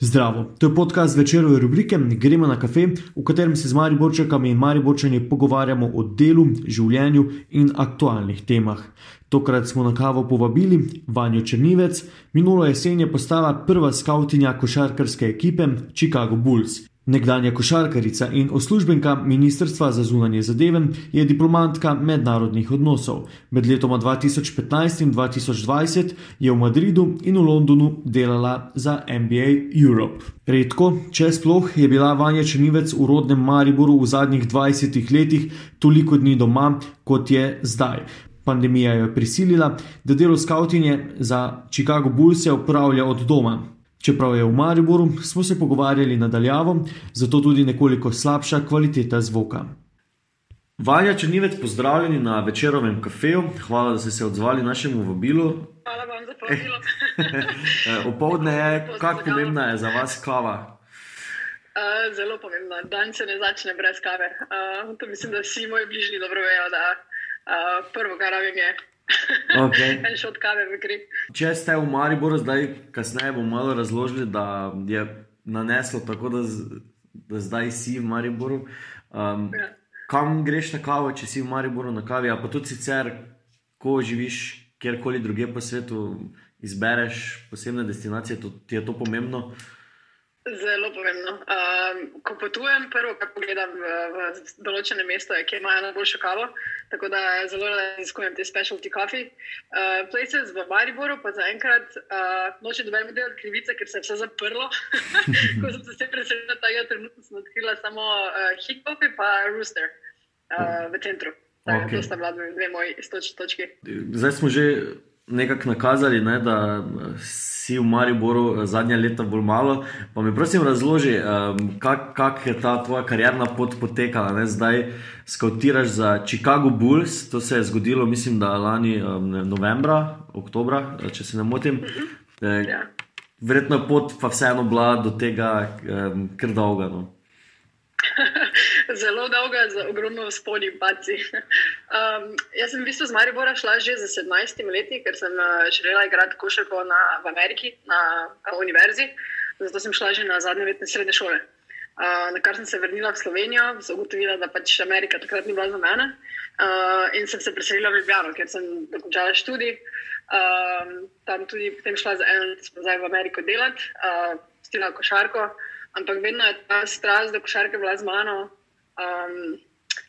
Zdravo, to je podcast večerove rubrike Gremo na kafe, v katerem se z Mariborčakami in Mariborčani pogovarjamo o delu, življenju in aktualnih temah. Tokrat smo na kavo povabili Vanjo Črnivec, minulo jesen je postala prva skautinja košarkarske ekipe Chicago Bulls. Nekdanja košarkarica in uslužbenka Ministrstva za zunanje zadeve je diplomatka mednarodnih odnosov. Med letoma 2015 in 2020 je v Madridu in v Londonu delala za NBA Europe. Redko, če sploh, je bila Vanja Črnivec v rodnem Mariboru v zadnjih 20 letih toliko dni doma, kot je zdaj. Pandemija jo je prisilila, da delo skautinje za Chicago Bulls upravlja od doma. Čeprav je v Mariboru, smo se pogovarjali nadaljavo, zato tudi nekoliko slabša kvaliteta zvoka. Vanja Črnivec, pozdravljeni na večerovem kafeju. Hvala, da ste se odzvali našemu vabilu. Hvala vam za povabilo. Opoldne je, kako pomembna je za vas kava? Uh, zelo pomembna. Dan se ne začne brez kave. Uh, to mislim, da vsi moji bližnji dobro vejo, da uh, prvo, kar rabim, je Okay. en šot kave v kri. Če ste v Mariboru, zdaj kasneje bomo malo razložili, da je naneslo tako, da, z, da zdaj si v Mariboru. Um, Ja. kam greš na kavo, če si v Mariboru na kavi, pa tudi sicer, ko živiš kjerkoli drugje po svetu, izbereš posebne destinacije, to, ti je to pomembno. Zelo pomembno. Um, ko potujem, prvo, kar pogledam v, v določene mesto, je, kje imajo najboljšo kavo. Tako da zelo raziskujem te specialty coffee. Uh, places v Mariboru pa zaenkrat uh, noče doben model krivice, ker se je vse zaprlo. ko sem se preselila, tega trenutka sem odkrila samo uh, hit coffee pa rooster uh, v centru. Tako, Okej. To sta bila dve dve moji istočni točki. Zdaj smo že nekako nakazali, ne, da si v Mariboru zadnja leta bolj malo. Pa mi prosim razloži, um, kako kak je ta tvoja karjerna pot potekala. Ne? Zdaj skautiraš za Chicago Bulls, to se je zgodilo, mislim, da lani um, novembra, oktobra, če se ne motim. Eh, Ja. Verjetno je pot pa vseeno bila do tega um, kar dolga. No? Zelo dolga, z ogromno spodnji paci. Um, jaz sem v bistvu z Maribora šla že za 17 leti, ker sem uh, želela igrati košarko na, v Ameriki, na uh, univerzi. Zato sem šla že na zadnje letne srednje šole. Uh, na kar sem se vrnila v Slovenijo, sem ugotovila, da pač Amerika takrat ni bila za mene. Uh, in sem se preselila v Ljubljano, ker sem dokončala študij. Um, tam tudi potem šla za eno leto nazaj v Ameriko delati, uh, stila košarko, ampak vedno je ta strast do košarke bila z mano. Um,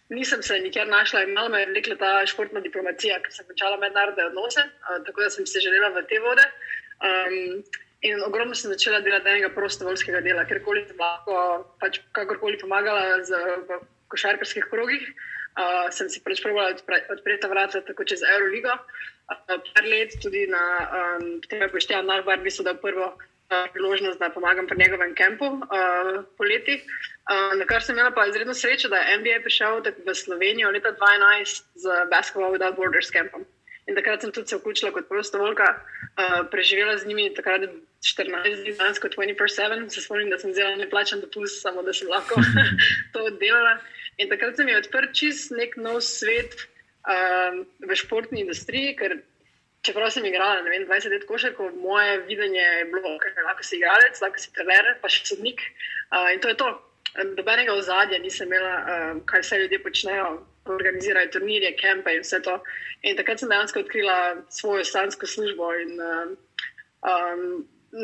nisem se nikjer našla in malo me je vlekla ta športna diplomacija, ker sem končala mednarodne odnose, uh, tako da sem se želela v te vode. Um, in ogromno sem začela delati enega prostovoljskega dela, kjerkoli sem lahko, pač kakorkoli pomagala z, v košarkarskih krogih. Uh, sem si pač odpre, odpreti ta vrata tako čez Euroligo. Uh, par let tudi na um, tem poštejem Nahbar, bi se dal prvo uh, priložnost, da pomagam pri njegovem kampu uh, poleti. Uh, na kar sem imela pa izredno srečo, da je NBA prišel v Slovenijo leta 2011 z Basketball Without Borders kampom. In takrat sem tudi se vključila kot prostovoljka, uh, preživela z njimi takrat 14 dni, dejansko 24-7. Se spomnim, da sem vzela neplačen dopust, samo da sem lahko to oddelala. In takrat se mi je odprl čist nek nov svet um, v športni industriji, ker čeprav sem igrala vem, 20 let košarko, moje videnje je bilo, da lahko si igralec, lahko si trener, pa še sodnik. Uh, in to je to. Dobenega ozadja nisem imela, um, kaj vse ljudje počnejo, organizirajo turnirje, kempe in vse to. In takrat sem dejansko odkrila svojo stansko službo. In, um, um,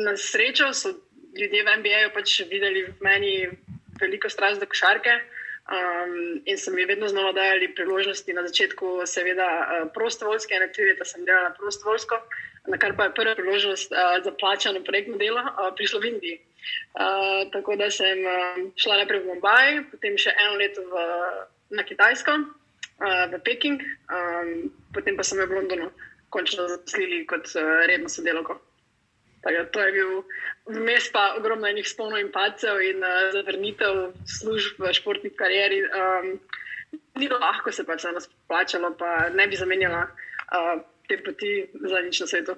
na srečo so ljudje v NBA-ju pač videli v meni veliko strast do košarke. Um, in so mi vedno znova dajali priložnosti, na začetku, seveda, uh, prostovoljske, ene tri leta sem delala prostovoljsko, na kar pa je prva priložnost uh, za plačano projektno delo uh, prišlo v Indiji. Uh, tako da sem uh, šla najprej v Mumbai, potem še eno leto v, na Kitajsko, uh, v Peking, um, potem pa sem jo v Londonu končno zaposlili kot uh, redno sodelovko. Tako, to je bil vmes pa ogromno enih spolnov in pacev in uh, zavrnitev služb v športni karieri. Um, ni bilo lahko se pa vseeno splačalo, pa ne bi zamenjala uh, te poti za nič na svetu.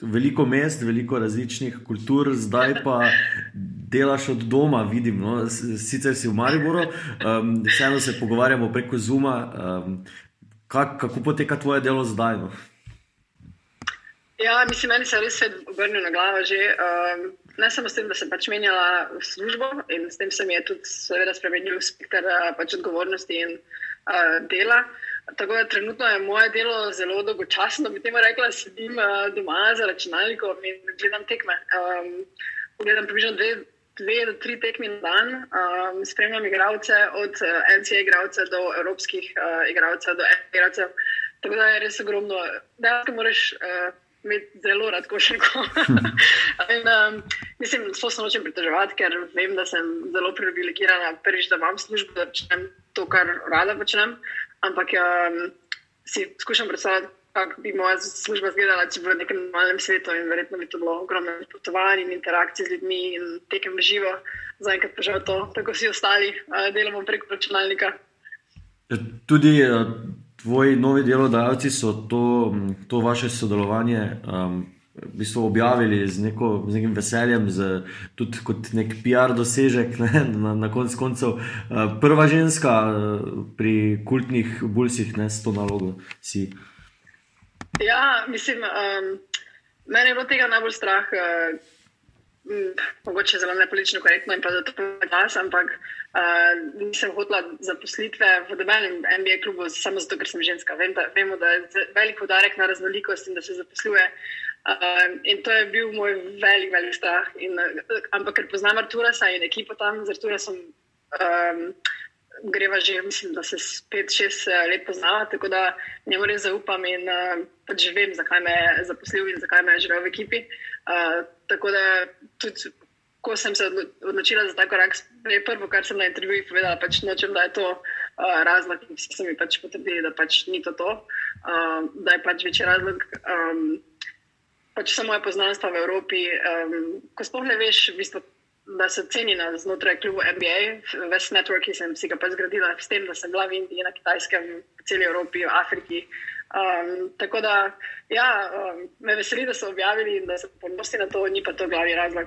Veliko mest, veliko različnih kultur, zdaj pa delaš od doma, vidim. No? Sicer si v Mariboru, um, vseeno se pogovarjamo preko Zuma. Um, kak, kako poteka tvoje delo zdaj? No? Ja, mislim, meni se je res svet obrnil na glavo. Že, um, ne samo s tem, da sem pač menjala službo in s tem se mi je tudi spremenil spektr uh, pač odgovornosti in uh, dela. Tako da trenutno je moje delo zelo dolgočasno, bi temu rekla, sedim uh, doma za računalnikom in gledam tekme. Um, gledam približno dve, dve do tri tekme na dan, um, spremljam igralce od NCA igralcev do evropskih uh, igralcev, do FBA igralcev. Tako da je res ogromno. Dejansko moraš. Uh, imeti zelo rad košarko. in, um, mislim, da se nočem pritoževati, ker vem, da sem zelo privilegirana, prvič, da imam službo, da počnem to, kar rada počnem. Ampak um, si skušam predstavljati. Kako bi moja služba izgledala, če bi v nekem normalnem svetu in verjetno bi to bilo ogromno potovanj in interakcij z ljudmi in tekem živo, zaenkrat pa že to, tako vsi ostali, uh, delamo preko računalnika. Tudi uh, tvoji novi delodajalci so to, to vaše sodelovanje um, v bistvu objavili z, neko, z nekim veseljem, z, tudi kot nek PR dosežek ne, na, na koncu koncev. Uh, prva ženska uh, pri kultnih bulsih, ne s to nalogo. Si. Ja, mislim, um, meni je bilo tega najbolj strah. Uh, Mogoče zelo nepolitično korektno in pa zato glas, ampak uh, nisem hotela zaposlitve v nobenem MBA klubu samo zato, ker sem ženska. Vem, da, vemo, da je velik podarek na raznolikost in da se zaposluje. Uh, in to je bil moj velik, velik strah. In, uh, ampak ker poznam Artura in ekipo tam, z Artura sem. Um, greva že, mislim, da se spet šest eh, let poznava, tako da njemu res zaupam in uh, pač vem, zakaj me je zaposlil in zakaj me je želel v ekipi. Uh, tako da tudi, ko sem se odločila za ta korak, je prvo, kar sem na intervjuju povedala, pač nočem, da je to uh, razlog, ki so mi pač potrdili, da pač ni to to, uh, da je pač večji razlog. Um, pač samo moje poznanstvo v Evropi, um, ko sploh ne veš, v bistvu da se ceni na znotraj kluba NBA, ves network, ki sem si ga pa zgradila s tem, da sem bila v Indiji, na Kitajskem, v celi Evropi, v Afriki. Um, tako da, ja, um, me veseli, da so objavili in da so ponosni na to, ni pa to glavni razlog,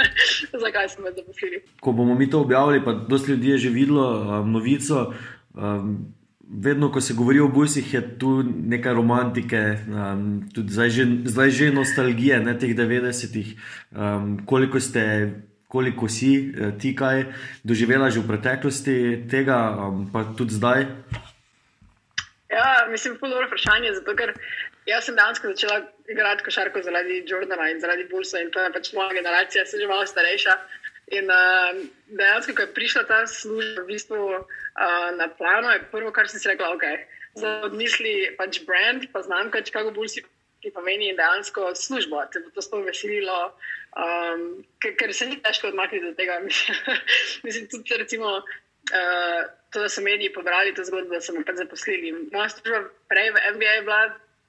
zakaj smo me zaposlili. Ko bomo mi to objavili, pa dosti ljudi je že videlo um, novico. Um, Vedno, ko se govori o Bujsih, je tu nekaj romantike, um, tudi zdaj že, zdaj že nostalgije ne, teh 90-ih. Um, koliko koliko si eh, ti kaj doživela že v preteklosti, tega um, pa tudi zdaj? Ja, mislim, da je to dobro vprašanje. Zato, jaz sem dejansko začela igrati košarko zaradi Jordana in zaradi Bulsa in to je pač moja generacija, sem že malo starejša. In uh, dejansko, ko je prišla ta služba v bistvu, uh, na plano, je prvo, kar sem si rekla, ok. Za odmisli pač brand, pa znam, kaj Chicago Bulls ki pomeni dejansko službo. Te bo to sploh veselilo, um, ker se ni težko odmakniti od tega. Mislim, tudi recimo, uh, to, da so mediji pobrali to zgodbo, da so me pač zaposlili. Moja služba prej v MBA je bila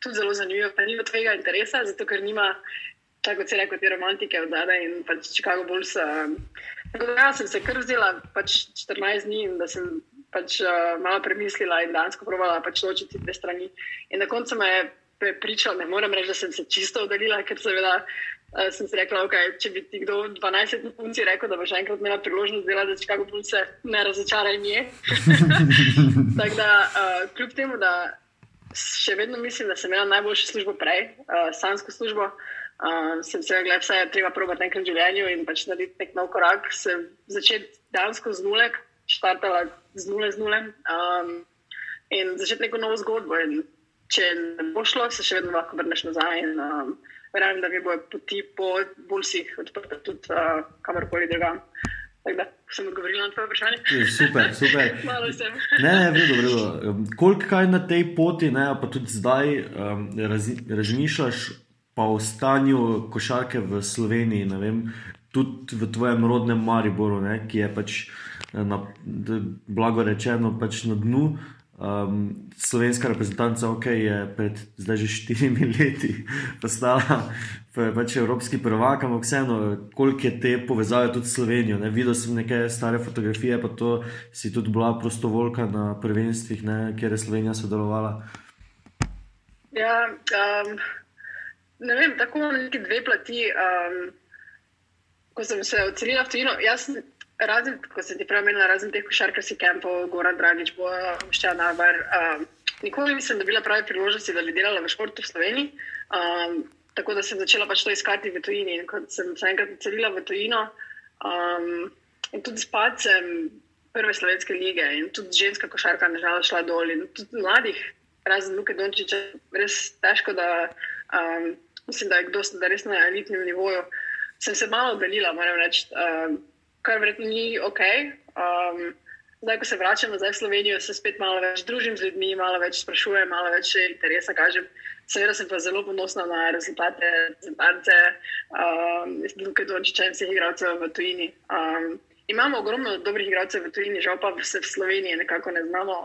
tudi zelo zanimiva, pa nima tvojega interesa, zato ker nima. Tako kot se reče, te romantike od zadaj in pač Chicago Bulls. Uh, ja, sem se kar vzela pač 14 dni in da sem pač uh, malo premislila in dansko provala pač ločiti dve strani. In na koncu me je prepričal, ne morem reči, da sem se čisto oddaljila, ker seveda uh, sem si rekla, okay, če bi ti kdo 12 punci rekel, da boš enkrat imela priložnost delati za Chicago punce, ne razočaraj mi. Tako da, uh, kljub temu, da še vedno mislim, da sem imela najboljšo službo prej, uh, sansko službo. Uh, sem se rekla, da je treba probati enkrat v življenju in pač narediti nek nov korak. Sem začela dejansko z nule, štartala z nule, z nule um, in začeti neko novo zgodbo. In če ne bo šlo, se še vedno lahko vrneš nazaj. In, um, verjamem, da mi bo poti po bulsih odprte tudi uh, kamorkoli drugam. Tako da sem odgovorila na tvoje vprašanje. Super, super. Malo sem. ne, ne, vredo, vredo. Um, koliko kaj na tej poti, ne, pa tudi zdaj um, razmišljaš pa o stanju košarke v Sloveniji, ne vem, tudi v tvojem rodnem Mariboru, ne, ki je pač, na, blago rečeno, pač na dnu. Um, slovenska reprezentanca OK je pred zdaj že štirimi leti postala pač evropski prvak, ampak vseeno, koliko je te povezave tudi s Slovenijo. Ne? Videla sem neke stare fotografije, pa to si tudi bila prostovoljka na prvenstvih, ne? kjer je Slovenija sodelovala. Ja, um, ne vem, tako imamo neki dve plati. Um, ko sem se odselila v tujino, jaz razen, ko sem ti premenila, razen teh košarkarskih kampov, Gora Dragič, Boja, Ščana, Bar. Um, nikoli nisem dobila prave priložnosti, da bi delala v športu v Sloveniji. Um, tako da sem začela pač to iskati v tujini. In ko sem se enkrat celila v tujino um, in tudi s pacem prve slovenske lige in tudi ženska košarka, nažalost, šla dol in tudi mladih, razen Luke Dončiča, res težko, da um, mislim, da je kdo, da res na elitnem nivoju. Sem se malo oddaljila, moram reči, um, kar verjetno ni ok. Um, zdaj, ko se vračam nazaj v Slovenijo, se spet malo več družim z ljudmi, malo več sprašujem, malo več interesa kažem. Seveda sem pa zelo ponosna na rezultate, rezultate, um, Luke Dončiča in vseh igralcev v tujini. Um, Imamo ogromno dobrih igralcev v tujini, žal pa se v Sloveniji nekako ne znamo,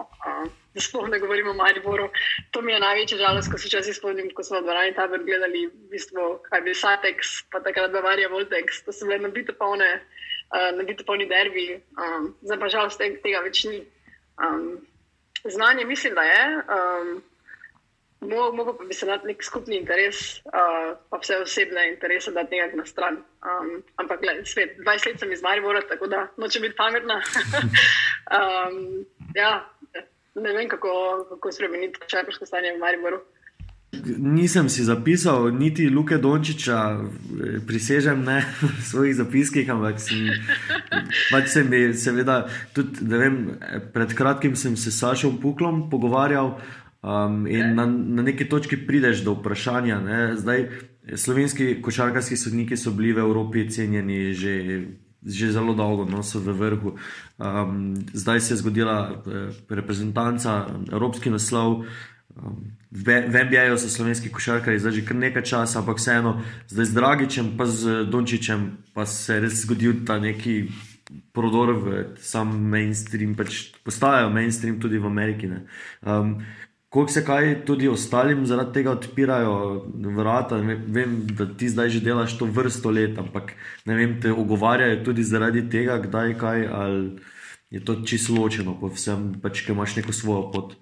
da sploh ne govorimo o Mariboru. To mi je največja žalost, ko se včasih spomnim, ko smo v dvorani tabor gledali, v bistvu, kaj bi Satex, pa takrat Bavarija Voltex, to so bile nabite polne, nabite polni derbi, zdaj pa žalost tega več ni. Znanje mislim, da je. Mogoče pa bi se dal nek skupni interes, uh, pa vse osebne interese, da nekaj na stran. Um, ampak, gled, svet, 20 let sem iz Maribora, tako da noče biti pametna. um, ja, ne vem, kako, kako spremeniti črpeško stanje v Mariboru. Nisem si zapisal niti Luke Dončiča, prisežem ne v svojih zapiskih, ampak sem, pač sem seveda tudi, vem, pred kratkim sem se s Sašom Puklom pogovarjal. Um, in na, na neki točki prideš do vprašanja. Ne? Zdaj, slovenski košarkarski sodniki so bili v Evropi cenjeni že, že zelo dolgo, no so v vrhu. Um, zdaj se je zgodila eh, reprezentanca, evropski naslov. Um, v MBA-ju so slovenski košarkari zdaj že kar nekaj časa, ampak vseeno, zdaj z Dragičem, pa z Dončičem, pa se je res zgodil ta neki. Prodor v sam mainstream, pač postajajo mainstream tudi v Ameriki. Um, Koliko se kaj tudi ostalim zaradi tega odpirajo vrata? Vem, da ti zdaj že delaš to vrsto let, ampak ne vem, te ogovarjajo tudi zaradi tega, kdaj kaj, ali je to čisto ločeno, pa vsem, pač, ki imaš neko svojo pot.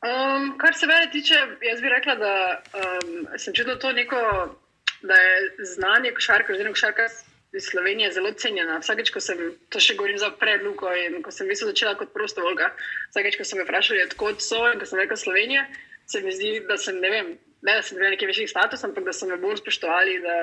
Um, kar se mene tiče, jaz bi rekla, da um, sem čutila to neko, da je znanje košarka, oziroma košarka iz Slovenije zelo cenjena. Vsakeč, ko sem to še govoril za predluko in ko sem mislil, začela kot prostovoljka, vsakeč, ko so me vprašali, odkot so in ko sem rekla Slovenija, se mi zdi, da sem ne vem, ne da sem bil neki višji status, ampak da so me bolj spoštovali, da,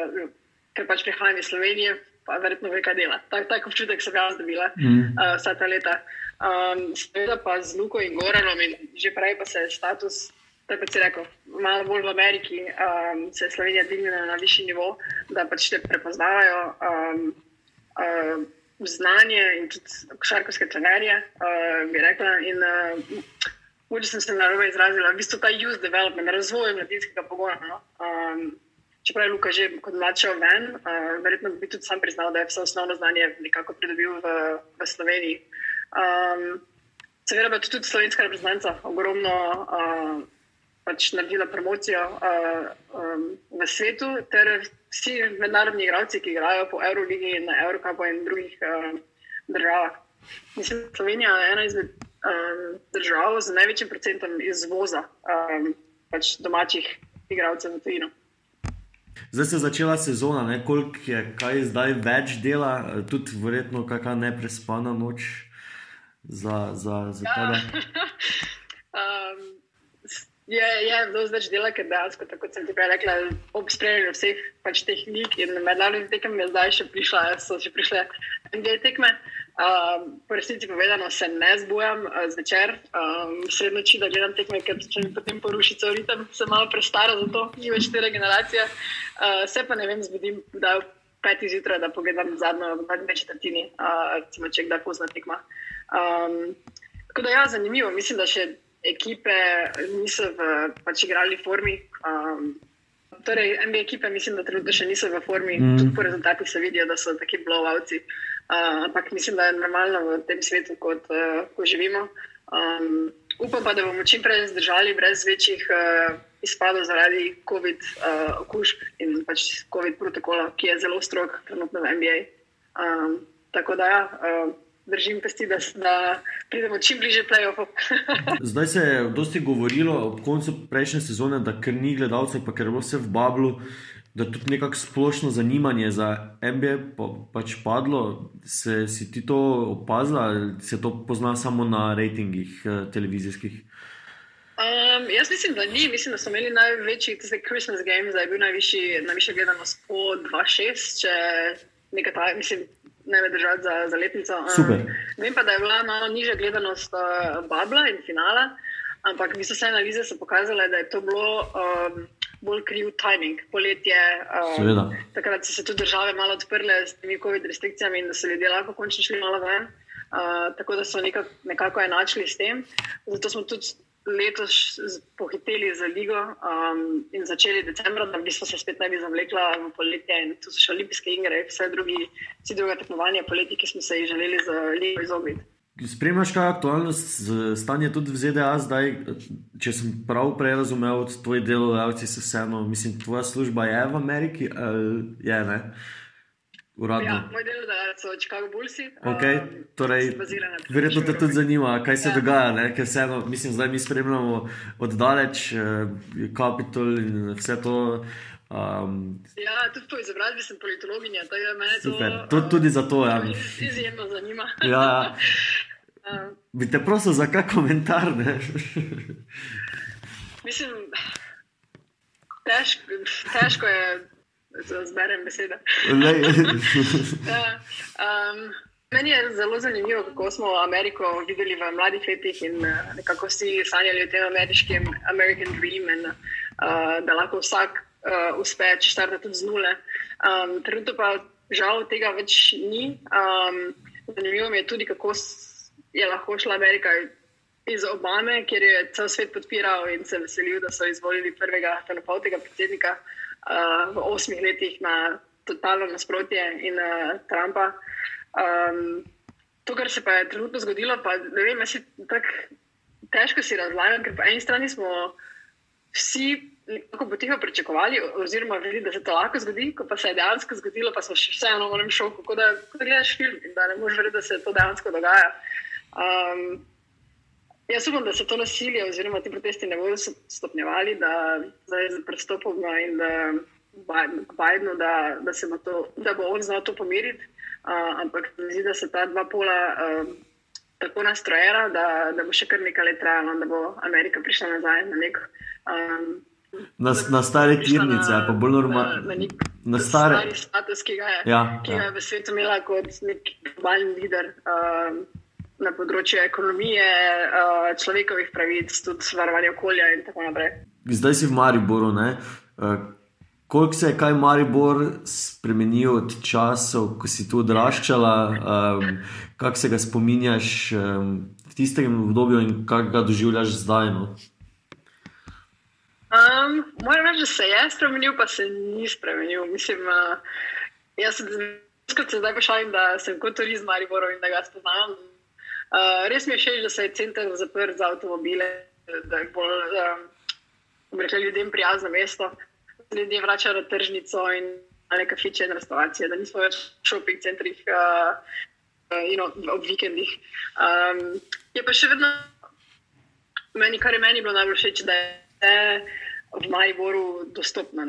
ker pač prihajam iz Slovenije, pa verjetno ve, kaj dela. Tak, tak občutek sem jaz dobila mm. uh, vsa ta leta. Um, seveda pa z Luko in Goranom in že prej pa se je status tako kot si rekel, malo bolj v Ameriki um, se je Slovenija dvignila na višji nivo, da pač te prepoznavajo um, um, znanje in tudi košarkarske trenerje, uh, bi rekla. In, uh, Moče sem se na robe izrazila, v bistvu ta youth development, razvoj mladinskega pogona. No? Um, čeprav je Luka že kot mlad šel ven, uh, verjetno bi tudi sam priznal, da je vse osnovno znanje nekako pridobil v, v Sloveniji. Um, seveda pa tudi slovenska reprezentanca, ogromno uh, pač naredila promocijo uh, um, v svetu, ter vsi mednarodni igralci, ki igrajo po Euroligi in Eurocupu in drugih uh, državah. Mislim, Slovenija je ena izmed um, držav z največjim procentom izvoza um, pač domačih igralcev v tujino. Zdaj se je začela sezona, koliko je kaj zdaj več dela, tudi verjetno kakšna neprespana noč za, za, za ja. tebe. um, Je, je zelo več dela, ker dejansko, kot sem ti prej rekla, ob spremljanju vseh pač tehnik in mednarodnih tekem je zdaj še prišla, so še prišle NBA tekme. Um, po resnici povedano, se ne zbujam uh, zvečer, um, sred noči, da gledam tekme, ker če mi potem poruši cel ritem, sem malo prestara za to, ni več te generacije. Uh, se pa ne vem, zbudim, da je peti zjutraj, da pogledam zadnjo, zadnjo četrtini, uh, recimo, če kdaj pozna tekma. Um, tako da ja, zanimivo, mislim, da še ekipe niso v, pač igrali formi. Um, torej, MB ekipe mislim, da trenutno še niso v formi, mm. tudi po rezultatih se vidijo, da so taki blowouti. Uh, ampak mislim, da je normalno v tem svetu, kot uh, ko živimo. Um, upam pa, da bomo čim prej zdržali brez večjih uh, izpadov zaradi COVID-okužb uh, in pač COVID protokola, ki je zelo strog trenutno v NBA. Um, tako da ja. Uh, držim pesti, da, da pridemo čim bližje playoffu. Zdaj se je dosti govorilo ob koncu prejšnje sezone, da ker ni gledalcev, pa ker je bilo vse v Bablu. Da je tudi nekako splošno zanimanje za MBA pa, pač padlo, se si ti to opazila ali se to pozna samo na rejtingih eh, televizijskih? Um, jaz mislim, da ni. Mislim, da so imeli največji Christmas Games, da je bil najvišji, najvišja gledanost po 2-6, če nekaj ta, mislim, ne me držati za, za letnico. Um, vem pa, da je bila malo nižja gledanost uh, Babla in finala, ampak vse analize so pokazale, da je to bilo. Um, Bolj kriv timing, poletje. Um, takrat so se tudi države malo odprle s temi COVID restrikcijami in da so ljudje lahko končno šli malo ven. Uh, tako da so nekako, nekako enačili s tem. Zato smo tudi letos pohiteli za ligo um, in začeli decembra, da bi se spet naj bi zavlekla v poletje. In tu so še olimpijske igre, vse drugi, vsi druge tekmovanja poletje, ki smo se jih želeli za ligo izogniti. Spremljaš, kaj je aktualno stanje tudi v ZDA zdaj? Če sem prav prej razumel, tvoji delodajalci so vseeno, mislim, tvoja služba je v Ameriki, ali je ne? Uradno. Ja, moj del je, da so Chicago Bulls. Okay, um, torej, verjetno te tudi zanima, kaj se ja. dogaja. Ne? Ker vseeno, mislim, zdaj mi spremljamo oddaleč, Capitol uh, in vse to. Um, ja, tudi po izobrazbi sem politologinja, tako da me super. to. Um, tudi zato, ja. Izjemno zanima. ja. um, bi te prosil za kak komentar? mislim, težko, težko je zberem besede. um, meni je zelo zanimivo, kako smo Ameriko videli v mladih letih in uh, kako si sanjali o tem ameriškem American Dream, in, uh, da lahko vsak uh, uspe, če štarte tudi z nule. Um, trenutno pa žal tega več ni. Um, zanimivo mi je tudi, kako je lahko šla Amerika. Iz Obame, kjer je cel svet podpiral in se veselil, da so izvolili prvega temnopoltega predsednika, uh, uh, v osmih letih na totalno nasprotje in uh, Trumpa. Um, to, kar se pa je trenutno zgodilo, pa ne vem, jaz si tako težko si razlagam, ker po eni strani smo vsi nekako potiho pričakovali, oziroma vedeli, da se to lahko zgodi, ko pa se je dejansko zgodilo, pa smo še vseeno v enem šoku, kot da, da gledaš film in da ne moreš verjeti, da se to dejansko dogaja. Um, Jaz upam, da se to nasilje oziroma ti protesti ne bodo stopnjevali, da zdaj z pristopom in da Bidenu, da, da, da bo on znal to pomiriti. Uh, ampak zdi se, da se ta dva pola uh, tako nastrojera, da, da bo še kar nekaj let trajalo, da bo Amerika prišla nazaj na nek. Um, Na, na stare tirnice, pa bolj normalno. Na, na, na stare status, ki ga je, ja, ki ga ja. je v svetu imela kot nek globalni lider. Um, na področju ekonomije, uh, človekovih pravic, tudi varovanja okolja in tako naprej. Zdaj si v Mariboru. Uh, koliko se je kaj Maribor spremenil od časov, ko si tu odraščala, um, kako se ga spominjaš um, v tistem obdobju in kako ga doživljaš zdaj? No? Um, moram reči, da se je spremenil, pa se ni spremenil. Mislim, uh, jaz sem se zdaj pošalil, da sem kot turist v Mariboru in da ga spoznam. Uh, res mi je všeč, da se je center zaprl za avtomobile, da je bolj um, ljudem prijazno mesto. Ljudje vračajo na tržnico in na neke fiče in restauracije, da nismo več v shopping centrih uh, know, ob vikendih. Um, je pa še vedno meni, kar je meni bilo najbolj všeč, da je v Majboru dostopno.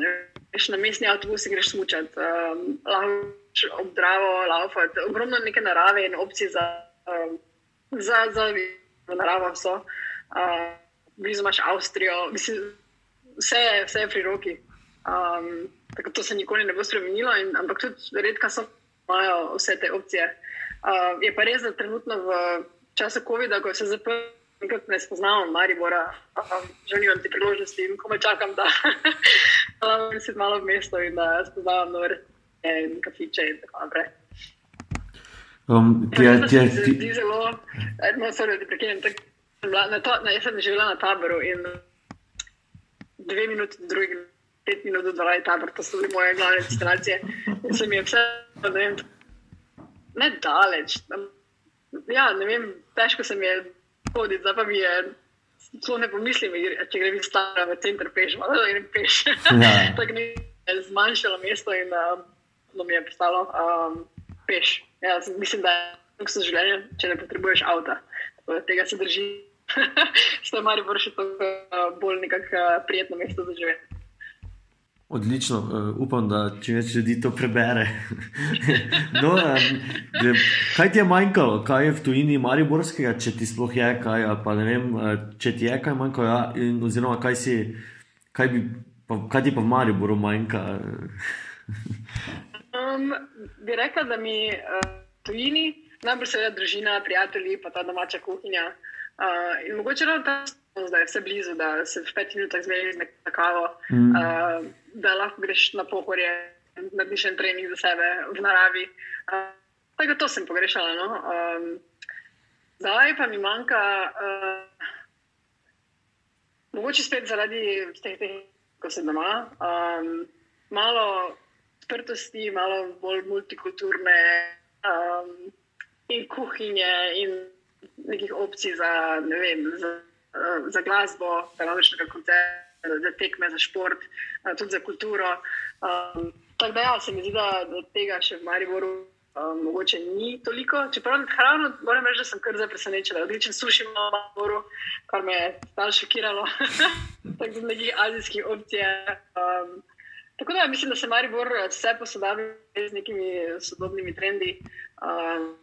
Greš na mestni avtobus in greš smučati, um, lahko obdravo, laufati, ogromno neke narave in opcije za. Um, za, za naravo so. Uh, blizu imaš Avstrijo, mislim, vse, je, vse je pri roki. Um, tako to se nikoli ne bo spremenilo, in, ampak tudi redka so imajo vse te opcije. Uh, je pa res, da trenutno v času COVID-a, ko se zaprl, nekako ne spoznamo Maribora, um, želim vam te priložnosti in komaj čakam, da lahko se malo v mestu in da spoznavam nove kafiče in tako naprej. Um, ti, ja, ti, ti, ti, ti zelo, no, sorry, da prekinem. Na to, na, jaz sem živela na taboru in dve minuti, drugi, pet minut do dva je tabor, to so bile moje glavne destinacije. In se mi je vse, ne vem, ne daleč. Ja, ne vem, težko se mi je hoditi, zdaj pa mi je, to ne pomislim, če grem iz stara v center peš, malo da grem peš. Ja. Tako mi je zmanjšalo mesto in um, mi je postalo um, peš. Ja, mislim, da je to življenje, če ne potrebuješ avta. Tega se drži. Ste mali, bo še to bolj nekako prijetno mesto za živeti. Odlično, uh, upam, da če več ljudi to prebere. no, um, de, kaj ti je manjkalo, kaj je v tujini Mariborskega, če ti sploh je kaj, pa ne vem, če ti je kaj manjkalo, ja, in, oziroma kaj, si, kaj, bi, pa, kaj ti pa v Mariboru manjka? um, bi rekla, da mi uh, tujini, najbolj seveda družina, prijatelji, pa ta domača kuhinja. Uh, in mogoče ravno ta da je vse blizu, da se v petih minutah zmeri z neko kavo, mm. uh, da lahko greš na pohorje, narediš en trening za sebe v naravi. Uh, tako to sem pogrešala. No? Um, zdaj pa mi manjka, uh, mogoče spet zaradi teh, teh ko sem doma, um, malo odprtosti, malo bolj multikulturne um, in kuhinje in nekih opcij za, ne vem, za uh, za glasbo, za različne koncerte, za tekme, za šport, uh, tudi za kulturo. Um, tako da, ja, se mi zdi, da, tega še v Mariboru um, mogoče ni toliko. Čeprav hrano, moram reči, da sem kar zdaj presenečen. Odličen suši imamo v Mariboru, kar me je stalno šokiralo, tako da neki azijski opcije. Um, Tako da mislim, da se Maribor vse posodabi z nekimi sodobnimi trendi. Um,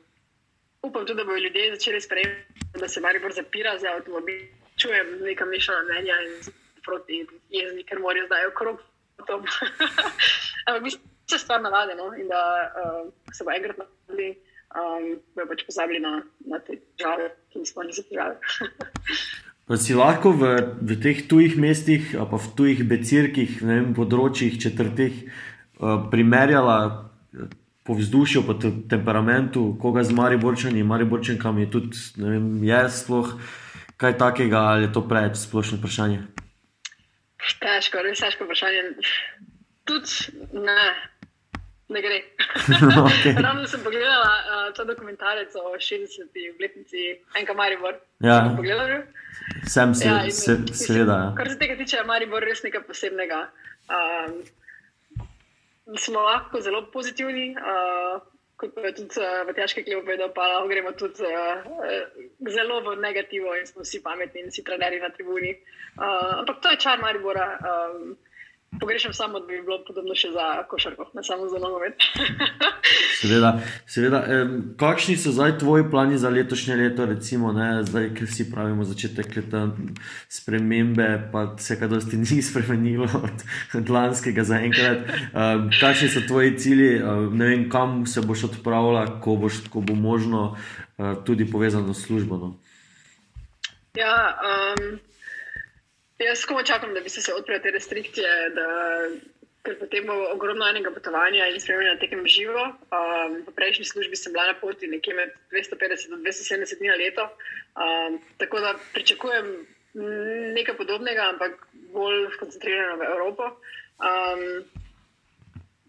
upam tudi, da bodo ljudje začeli sprejemati, da se Maribor zapira za avtomobil. Čujem neka mešana mnenja in proti jezni, ker morajo zdaj okrog. Ampak mislim, da se stvar navade no? in da uh, se bo enkrat navadili, um, bojo pač pozabili na, na te težave, ki jih zapisali. Pa si lahko v, v teh tujih mestih, pa v tujih becirkih, vem, področjih, četrtih, uh, primerjala po vzdušju, po te temperamentu, koga z Mariborčani, Mariborčankami je tudi, ne vem, je sploh kaj takega ali je to preveč splošno vprašanje? Težko, res težko vprašanje. Tudi ne, ne gre. okay. Ravno sem pogledala uh, ta dokumentarec o 60-ih obletnici Enka Maribor. Ja. Sem se, ja, se, seveda. Ja. Kar se tega tiče, je Maribor res nekaj posebnega. Um, smo lahko zelo pozitivni. Uh, kot je tudi uh, v težki klep povedal, pa lahko gremo tudi uh, zelo v negativo in smo vsi pametni in vsi trenerji na tribuni. Uh, ampak to je čar Maribora. Um, Pogrešam samo, da bi bilo podobno še za košarko, ne samo za nogomet. seveda, seveda. Kakšni so zdaj tvoji plani za letošnje leto, recimo, ne, zdaj, ker si pravimo začetek leta, spremembe, pa se kaj dosti ni spremenilo od, od lanskega zaenkrat. Um, kakšni so tvoji cilji, um, ne vem, kam se boš odpravila, ko, boš, ko bo možno, uh, tudi povezano s službo. No? Ja. Um... Jaz samo čakam, da bi se odprle te restrikcije, da, ker potem bo ogromno enega potovanja in spremljanja tekem živo. Um, v prejšnji službi sem bila na poti nekje med 250 in 270 dni na leto. Um, tako da pričakujem nekaj podobnega, ampak bolj koncentrirano v Evropo. Um,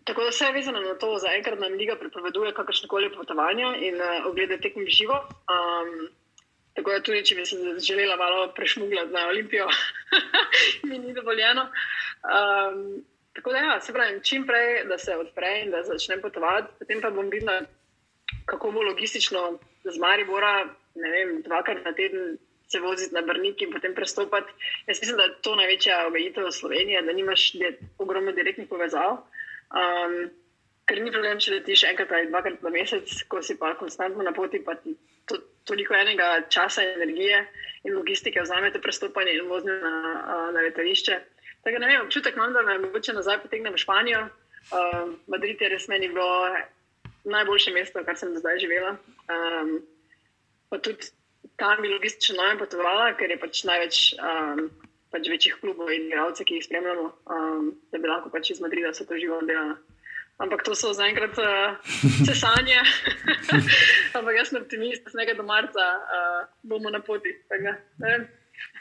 Tako da vse je vezano na to, da zaenkrat nam liga prepoveduje kakršne koli potovanja in uh, oglede tekem živo. Um, Tako da tudi, če bi se želela malo prešmugljati na Olimpijo, mi ni dovoljeno. Um, tako da, ja, se pravi, čim prej, da se odpre in da začnem potovati, potem pa bom videla, kako bo logistično z Maribora, ne vem, dvakrat na teden se voziti na Brnik in potem prestopati. Jaz mislim, da je to največja obejitev Slovenije, da nimaš ogromno direktnih povezav. Um, ker ni problem, če letiš enkrat ali dvakrat na mesec, ko si pa konstantno na poti, pa ti to, toliko enega časa, energije in logistike vzamete prestopanje in vožnje na, na letališče. Tako ne vem, občutek imam, da me mogoče nazaj potegnem v Španijo. Uh, Madrid je res meni bilo najboljše mesto, kar sem do zdaj živela. Um, pa tudi tam bi logistično najmanj potovala, ker je pač največ um, pač večjih klubov in igralcev, ki jih spremljamo, um, da bi lahko pač iz Madrida vse to živo delala. Ampak to so zaenkrat uh, vse sanje. Ampak jaz sem optimist, da do marca uh, bomo na poti.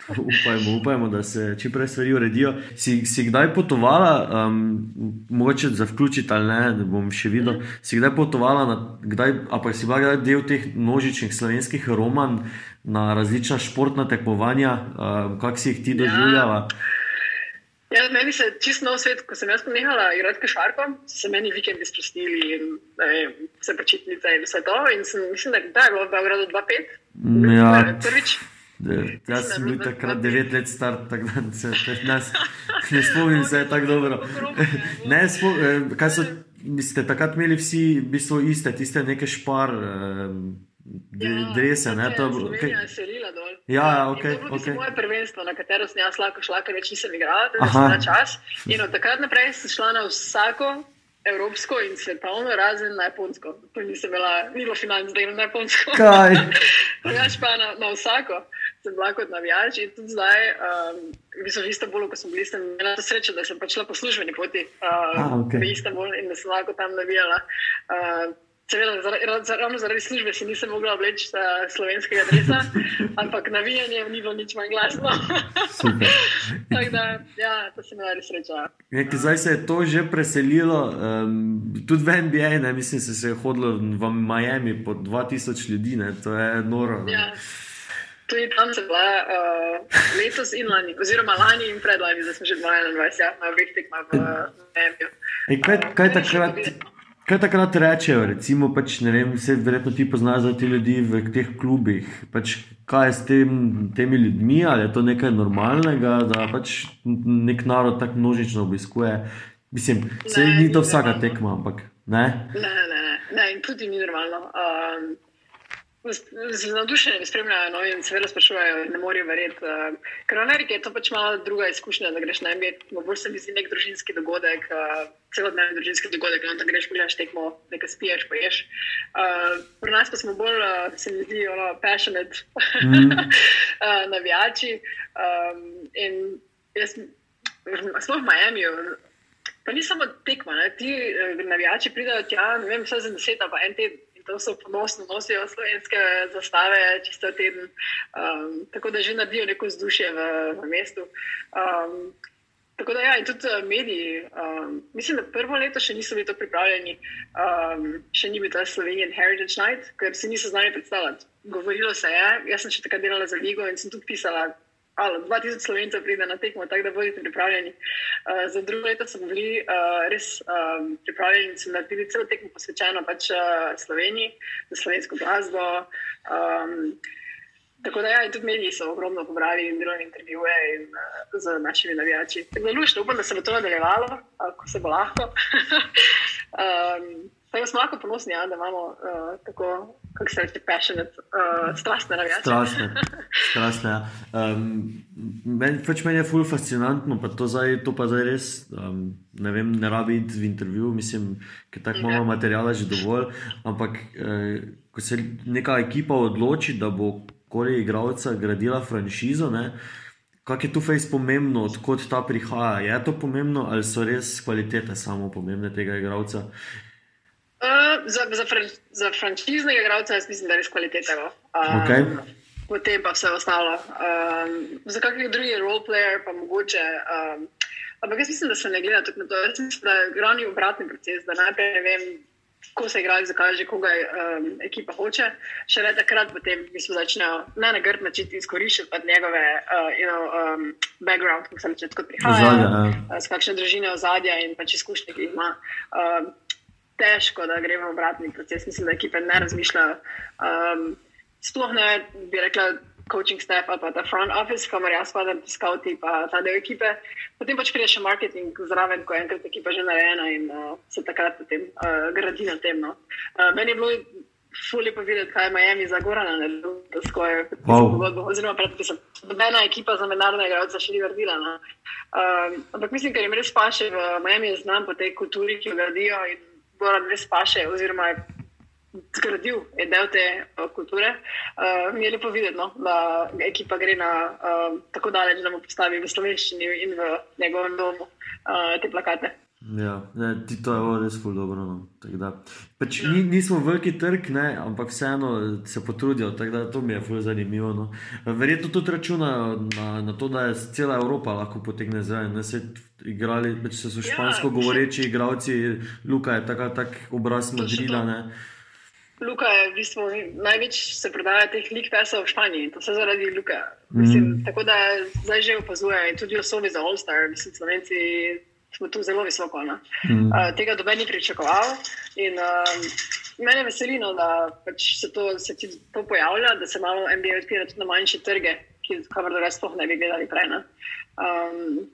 Upajmo, upajmo, da se čim prej stvari uredijo. Si, si kdaj potovala, um, mogoče za vključiti ali ne, da bom še videl. Mm. Si kdaj potovala, na, kdaj, pa si bila kdaj del teh množičnih slovenskih roman na različna športna tekmovanja, um, kako si jih ti doživljala? Ja. Ja, meni se čisto nov svet, ko sem jaz ponehala igrati košarko, so se meni vikendi sprostili in vse počitnice in vse to. In sem, mislim, da je bilo v Beogradu 2-5, ja. prvič. Jaz sem bil takrat devet let star, tako da se nas, ne spomnim se tako dobro. Ne, spom, eh, kaj so, ste takrat imeli vsi v bistvu iste, tiste neke špar. Ja, drese, ne, to je okay. selila dol. Ja, ja ok. To je okay. moje prvenstvo, na katero sem jaz lahko šla, ker več nisem igrala, da sem na čas. In od takrat naprej sem šla na vsako evropsko in svetovno, razen na japonsko. To nisem imela, ni bilo finančno, da imam na japonsko. Kaj? Drugač pa na, na vsako sem bila kot navijač in tudi zdaj, um, v bistvu v Istanbulu, ko sem bila, sem imela to srečo, da sem pač šla po službeni poti uh, ah, okay. v Istanbul in da sem lahko tam navijala. Uh, Seveda, ravno zaradi službe si nisem mogla obleči slovenskega dresa, ampak navijanje ni bilo nič manj glasno. Tako da, ja, to se mi je res sreča. Zdaj se je to že preselilo, um, tudi v NBA, ne, mislim, se, se je hodilo v Miami po 2000 ljudi, ne, to je noro. Ja. Tudi tam sem bila uh, letos in lani, oziroma lani in predlani, da sem že 22, ja, na obeh tekmah v Miami. Kaj, kaj takrat? Kaj takrat rečejo, recimo, pač, ne vem, vse verjetno ti poznaš za te ljudi v teh klubih. Pač, kaj je s tem, temi ljudmi, ali je to nekaj normalnega, da pač nek narod tako množično obiskuje? Mislim, se ni to vsaka tekma, ampak ne. Ne, ne, ne, ne, in tudi ni normalno. Um, z navdušenjem spremljajo no, in se vedno sprašujejo, ne morejo verjeti. Uh, ker v Ameriki je to pač malo druga izkušnja, da greš na MBA. Bolj se mi zdi nek družinski dogodek, uh, celodnevni družinski dogodek, no, da greš pogledaš tekmo, nekaj spiješ, poješ. Uh, pri nas pa smo bolj, uh, se mi zdi, ono, passionate mm. uh, navijači. Um, in jaz, sploh v Miami. Pa ni samo tekma, ne? ti navijači pridajo tja, ne vem, vse za deset ali pa en teden to so ponosno nosijo slovenske zastave, čisto teden. Um, tako da že naredijo neko vzdušje v, v mestu. Um, tako da, ja, in tudi uh, mediji. Um, mislim, da prvo leto še niso bili to pripravljeni, um, še ni bil ta Slovenian Heritage Night, ker si niso znali predstavljati. Govorilo se je, jaz sem še takrat delala za Ligo in sem tudi pisala ali 2000 slovencev pride na tekmo, tako da bodite pripravljeni. Uh, za drugo leto smo bili uh, res um, pripravljeni in smo naredili celo tekmo posvečeno pač uh, Sloveniji, za slovensko glasbo. Um, Tako da, ja, tudi mediji so ogromno pobrali in delali intervjuje in, uh, z našimi navijači. Da, lušno, upam, da se bo to nadaljevalo, uh, ko se bo lahko. um, Tako smo lahko ponosni, ja, da imamo uh, tako, kako se reče, passionate, uh, strastne navijače. Strastne. strastne ja. um, meni, pač meni je ful fascinantno, pa to, zdaj, to pa zdaj res, um, ne vem, ne rabi iti v intervju, mislim, ker tako imamo okay. materijala že dovolj. Ampak, eh, ko se neka ekipa odloči, da bo koli igralca gradila franšizo, ne, Kaj je tu fejs pomembno, odkot ta prihaja? Je to pomembno ali so res kvalitete samo pomembne tega igralca? Uh, za, za, fran, za franšiznega igralca jaz mislim, da je res kvaliteten. Um, okay. Potem pa vse ostalo. Um, za kakšen drugi roleplayer pa mogoče. Um, ampak jaz mislim, da se ne gleda tako na to. Jaz mislim, da je glavni obratni proces, da najprej ne vem, ko se igra, zakaj že koga um, ekipa hoče. Še le takrat potem v bistvu začnejo ne na grd način izkoriščati njegove uh, you know, um, background, kako se reče, kot prihaja. Uh, s kakšne družine ozadja in pač izkušnje, ki jih ima. Um, težko, da gremo v obratni proces. Mislim, da ekipe ne razmišljajo. Um, sploh ne bi rekla, coaching staff ali pa ta front office, kamor jaz spadam, skauti pa ta del ekipe. Potem pač pride še marketing zraven, ko je enkrat ekipa že narejena in uh, se takrat potem uh, gradi na tem. No. Uh, meni je bilo. Fuli pa videti, kaj je Miami za Gorana, da je skoje pogodbo. Oziroma, predpisem, nobena ekipa za mednarodne igralce še ni naredila. No. Um, ampak mislim, ker jim res paše v Miami, znam po tej kulturi, ki jo gradijo in Goran res paše, oziroma je zgradil, je del te uh, kulture. Uh, mi je lepo videti, no, da ekipa gre na, uh, tako daleč, da mu postavi v slovenščini in v njegovem domu uh, te plakate. Ja, ne, ti to je res zelo dobro. No. Pač, ni, nismo veliki trg, ne, ampak vseeno se potrudijo, tako da to mi je zelo zanimivo. No. Verjetno tudi računajo na, na to, da je cela Evropa lahko potegne zraven. Igrali pač so ja, špansko govoreči igralci, Luka je tako tak obraz Madrida. Luka je v bistvu največ se prodaja teh lik pesov v Španiji, to se zaradi Luka. Mislim, mm. Tako da zdaj že opazuje in tudi osobi za All Star, mislim, slovenci smo tu zelo visoko. Mm. Uh, tega doben ni pričakoval. In, uh, mene veseli, no, da pač se, to, se to pojavlja, da se malo MBA odpira tudi na manjše trge, ki jih drugače sploh ne bi gledali prej. Um,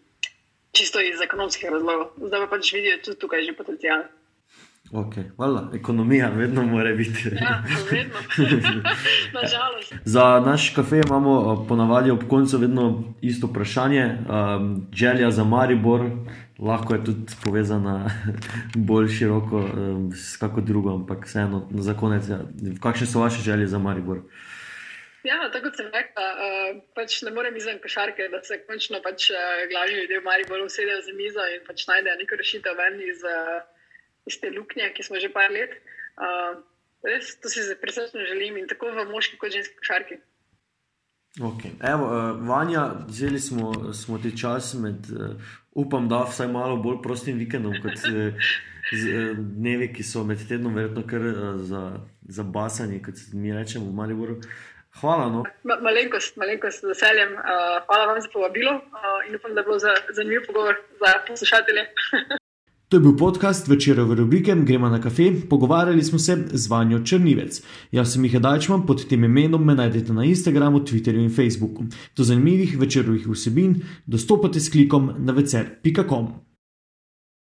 čisto iz ekonomskih razlogov. Zdaj pa pač vidijo tudi tukaj že potencijal. Okay. Vala, ekonomija vedno mora biti. Ja, vedno. Za naš kafe imamo ponavadi ob koncu vedno isto vprašanje. Um, želja za Maribor, lahko je tudi povezana bolj široko um, s kako drugo, ampak vseeno za konec. Ja. Kakšne so vaše želje za Maribor? Ja, tako kot sem rekla, uh, pač ne morem izven košarke, da se končno pač, uh, glavni ljudje v Mariboru usedejo za mizo in pač najdejo neko rešitev ven iz. Uh, iz te luknje, ki smo že par let. Uh, res, to si presrečno želim in tako v moški kot ženski košarki. Okay. Evo, uh, Vanja, vzeli smo, smo ti čas med, uh, upam, da vsaj malo bolj prostim vikendom, kot uh, dnevi, ki so med tednom, verjetno kar za, za basanje, kot mi rečemo v Mariboru. Hvala. No. Ma, malenkost, malenkost, z veseljem. Uh, hvala vam za povabilo uh, in upam, da bo zanimiv pogovor za poslušatelje. To je bil podcast večerove rubrike Gremo na kafe, pogovarjali smo se z Vanjo Črnivec. Jaz sem jih Dajčman, pod tem imenom me najdete na Instagramu, Twitterju in Facebooku. Do zanimivih večerovih vsebin dostopate s klikom na vecer.com.